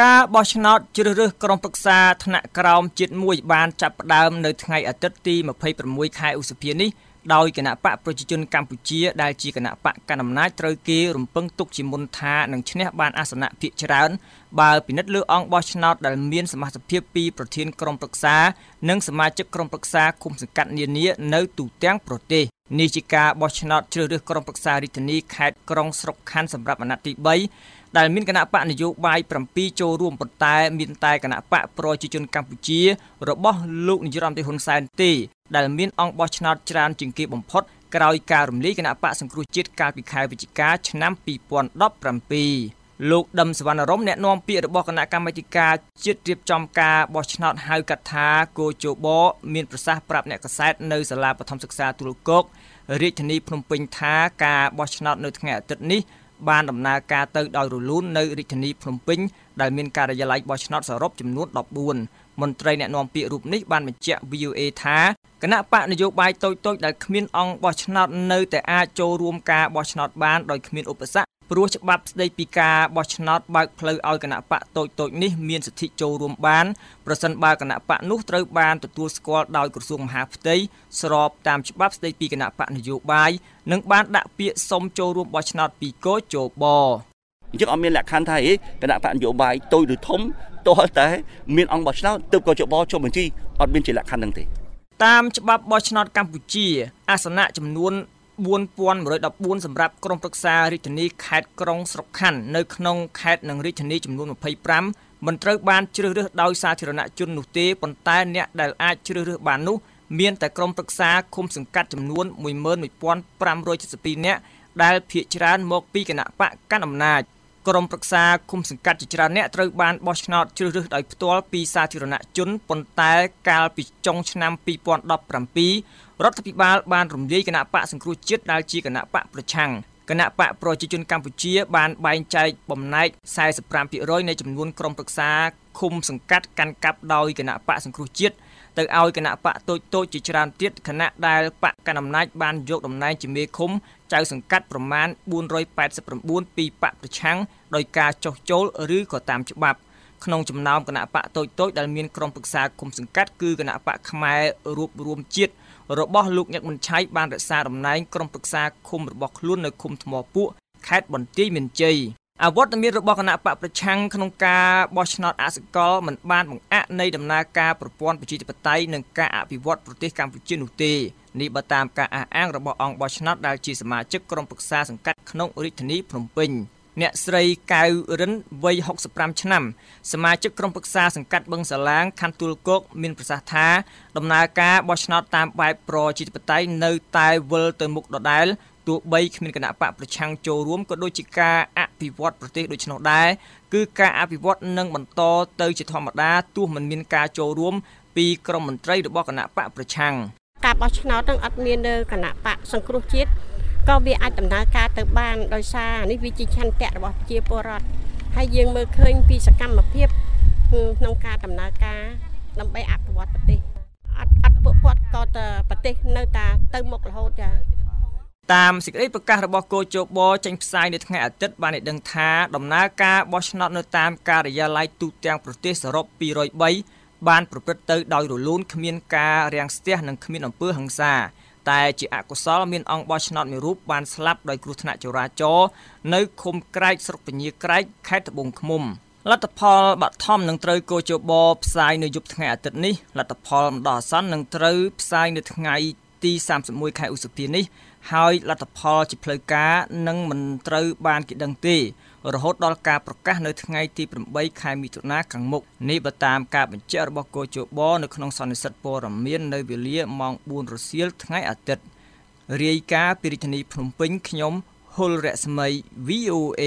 ការបោះឆ្នោតជ្រើសរើសក្រុមប្រឹក្សាថ្នាក់ក្រោមជាតិមួយបានចាប់ផ្ដើមនៅថ្ងៃអាទិត្យទី26ខែឧសភានេះដោយគណៈបកប្រជាជនកម្ពុជាដែលជាគណៈបកកណ្ដាលអំណាចត្រូវគេរំពឹងទុកជាមុនថានឹងឈ្នះបានអាសនៈភាគច្រើនបើពិនិត្យលើអង្គបោះឆ្នោតដែលមានសមាជិកភាពពីប្រធានក្រុមប្រឹក្សា និងសមាជិកក្រុមប្រឹក្សាគុំសង្កាត់នានានៅទូទាំងប្រទេស នេះជាការបោះឆ្នោតជ្រើសរើសក្រុមប្រឹក្សារាជធានីខេត្តក្រុងស្រុកខណ្ឌសម្រាប់អាណត្តិទី3ដែលមានគណៈបកនយោបាយ7ចូលរួមប៉ុន្តែមានតែគណៈបកប្រជាជនកម្ពុជា របស់លោកនាយរដ្ឋមន្ត្រីហ៊ុនសែនទេដែលមានអង្គបោះឆ្នោតច្រើនជាងគេបំផុតក្រោយការរំលាយគណៈបកសង្គ្រោះជាតិកាលពីខែវិច្ឆិកាឆ្នាំ2017 លោកដឹមសវណ្ណរមអ្នកនាំពាក្យរបស់គណៈកម្មាធិការជាតិរៀបចំការបោះឆ្នោតហៅកាត់ថាគោជបមានប្រសាសន៍ប្រាប់អ្នកកសែតនៅសាលាបឋមសិក្សាទូលគោករាជធានីភ្នំពេញថាការបោះឆ្នោតនៅថ្ងៃអាទិត្យនេះបានដំណើរការទៅដោយរលូននៅរាជធានីភ្នំពេញដែលមានការិយាល័យបោះឆ្នោតសរុបចំនួន14មន្ត្រីអ្នកណែនាំពាក្យរូបនេះបានបញ្ជាក់ VOA ថាគណៈបកនយោបាយតូចៗដែលគ្មានអង្គបោះឆ្នោតនៅតែអាចចូលរួមការបោះឆ្នោតបានដោយគ្មានឧបសគ្គ ព្រោះច្បាប់ស្តីពីការបោះឆ្នោតបើកផ្លូវឲ្យគណៈបកតូចៗនេះមានសិទ្ធិចូលរួមបានប្រសិនបើគណៈបកនោះត្រូវបានទទួលស្គាល់ដោយក្រសួងមហាផ្ទៃស្របតាមច្បាប់ស្តីពីគណៈបកនយោបាយនិងបានដាក់ពាក្យសុំចូលរួមបោះឆ្នោតពីកោជបអញ្ចឹងអត់មានលក្ខខណ្ឌថាហេគណៈបកនយោបាយតូចឬធំទាល់តែមានអង្គបោះឆ្នោតទើបកោជបចុះបញ្ជីអត់មានជាលក្ខខណ្ឌហ្នឹងទេតាមច្បាប់បោះឆ្នោតកម្ពុជាអាសនៈចំនួន 4114សម្រាប់ក្រុមប្រឹក្សារាជធានីខេត្តក្រុងស្រុកខណ្ឌនៅក្នុងខេត្តនិងរាជធានីចំនួន25មិនត្រូវបានជ្រើសរើសដោយសាធារណជននោះទេប៉ុន្តែអ្នកដែលអាចជ្រើសរើសបាននោះមានតែក្រុមប្រឹក្សាឃុំសង្កាត់ចំនួន11572នាក់ដែលភាគច្រើនមកពីគណៈបកកណ្ដាលអំណាច ក្រុមប្រឹក្សាគុំសង្កាត់ជាច្រើនអ្នកត្រូវបានបោះឆ្នោតជ្រើសរើសដោយផ្ទាល់ពីសាធារណជនប៉ុន្តែកាលពីចុងឆ្នាំ2017រដ្ឋាភិបាលបានរំលាយគណៈបកសង្គ្រោះជាតិដែលជាគណៈបកប្រឆាំងគណៈបកប្រជាជនកម្ពុជាបានបែងចែកបំណែក45%នៃចំនួនក្រុមប្រឹក្សាឃុំសង្កាត់កាន់កាប់ដោយគណៈបកសង្គ្រោះជាតិ ទៅឲ្យគណៈបកតូចតូចជាច្រើនទៀតគណៈដែលបកកណ្ដាលអំណាចបានយកតំណែងជាមេឃុំចៅសង្កាត់ប្រមាណ489ពីបកប្រឆាំងដោយការចោះចូលឬក៏តាមច្បាប់ក្នុងចំណោមគណៈបកតូចតូចដែលមានក្រុមប្រឹក្សាគុំសង្កាត់គឺគណៈបកខ្មែររួបរวมជាតិរបស់លោកញឹកមិនឆៃបានរក្សាតំណែងក្រុមប្រឹក្សាឃុំរបស់ខ្លួននៅឃុំថ្មពួកខេត្តបន្ទាយមានជ័យ អវត្តមានរបស់គណៈបកប្រឆាំងក្នុងការបោះឆ្នោតអសកលមិនបានបង្អាក់នៃដំណើរការប្រព័ន្ធប្រជាធិបតេយ្យនិងការអភិវឌ្ឍប្រទេសកម្ពុជានោះទេនេះបើតាមការអះអាងរបស់អង្គបោះឆ្នោតដែលជាសមាជិកក្រុមប្រឹក្សាសង្កាត់ក្នុងរាជធានីភ្នំពេញអ្នកស្រីកៅរិនវ័យ65ឆ្នាំសមាជិកក្រុមប្រឹក្សាសង្កាត់បឹងសាឡាងខណ្ឌទួលគោកមានប្រសាសន៍ថាដំណើរការបោះឆ្នោតតាមបែបប្រជាធិបតេយ្យនៅតែវិលទៅមុខដដែលទោះបីគ្មានគណៈបកប្រឆាំងចូលរួមក៏ដូចជាការអ ភិវឌ្ឍប្រទេសដូច្នោះដែរគឺការអភិវឌ្ឍនឹងបន្តទៅជាធម្មតាទោះមិនមានការចូលរួមពីក្រមមន្ត្រីរបស់គណៈបកប្រឆាំងការបោះឆ្នោតនឹងអត់មាននៅគណៈបកសង្គ្រោះជាតិក៏វាអាចដំណើរការទៅបានដោយសារនេះវាជាឆន្ទៈរបស់ប្រជាពលរដ្ឋហើយយើងមើលឃើញពីសកម្មភាពក្នុងការដំណើរការដើម្បីអភិវឌ្ឍប្រទេសអត់អត់ពួកគាត់ក៏ទៅប្រទេសនៅតែទៅមុខរហូតចា តាមសេចក្តីប្រកាសរបស់គោជបចេញផ្សាយនៅថ្ងៃអាទិត្យបានឲ្យដឹងថាដំណើរការបោះឆ្នោតនៅតាមការិយាល័យទូទាំងប្រទេសសរុប203បានប្រព្រឹត្តទៅដោយរលូនគ្មានការរាំងស្ទះនិងគ្មានអំពើហិង្សាតែជាអកុសលមានអង្គបោះឆ្នោតមួយរូបបានស្លាប់ដោយគ្រោះថ្នាក់ចរាចរណ៍នៅឃុំក្រែកស្រុកពញាក្រែកខេត្តត្បូងឃ្មុំលទ្ធផលបឋមនឹងត្រូវកោជបផ្សាយនៅយប់ថ្ងៃអាទិត្យនេះលទ្ធផលម្ដងអាសន្ននឹងត្រូវផ្សាយនៅថ្ងៃទី31ខែឧសភានេះ ហើយលទ្ធផលជាផ្លូវការនឹងមិនត្រូវបានគេដឹងទេរហូតដល់ការប្រកាសនៅថ្ងៃទី8ខែមិថុនាខាងមុខនេះបើតាមការបញ្ជាក់របស់គោជបនៅក្នុងសន្និសីទព័ត៌មាននៅវេលាម៉ោង4រសៀលថ្ងៃអាទិត្យរាយការណ៍ពីរាជធានីភ្នំពេញខ្ញុំហុលរស្មី VOA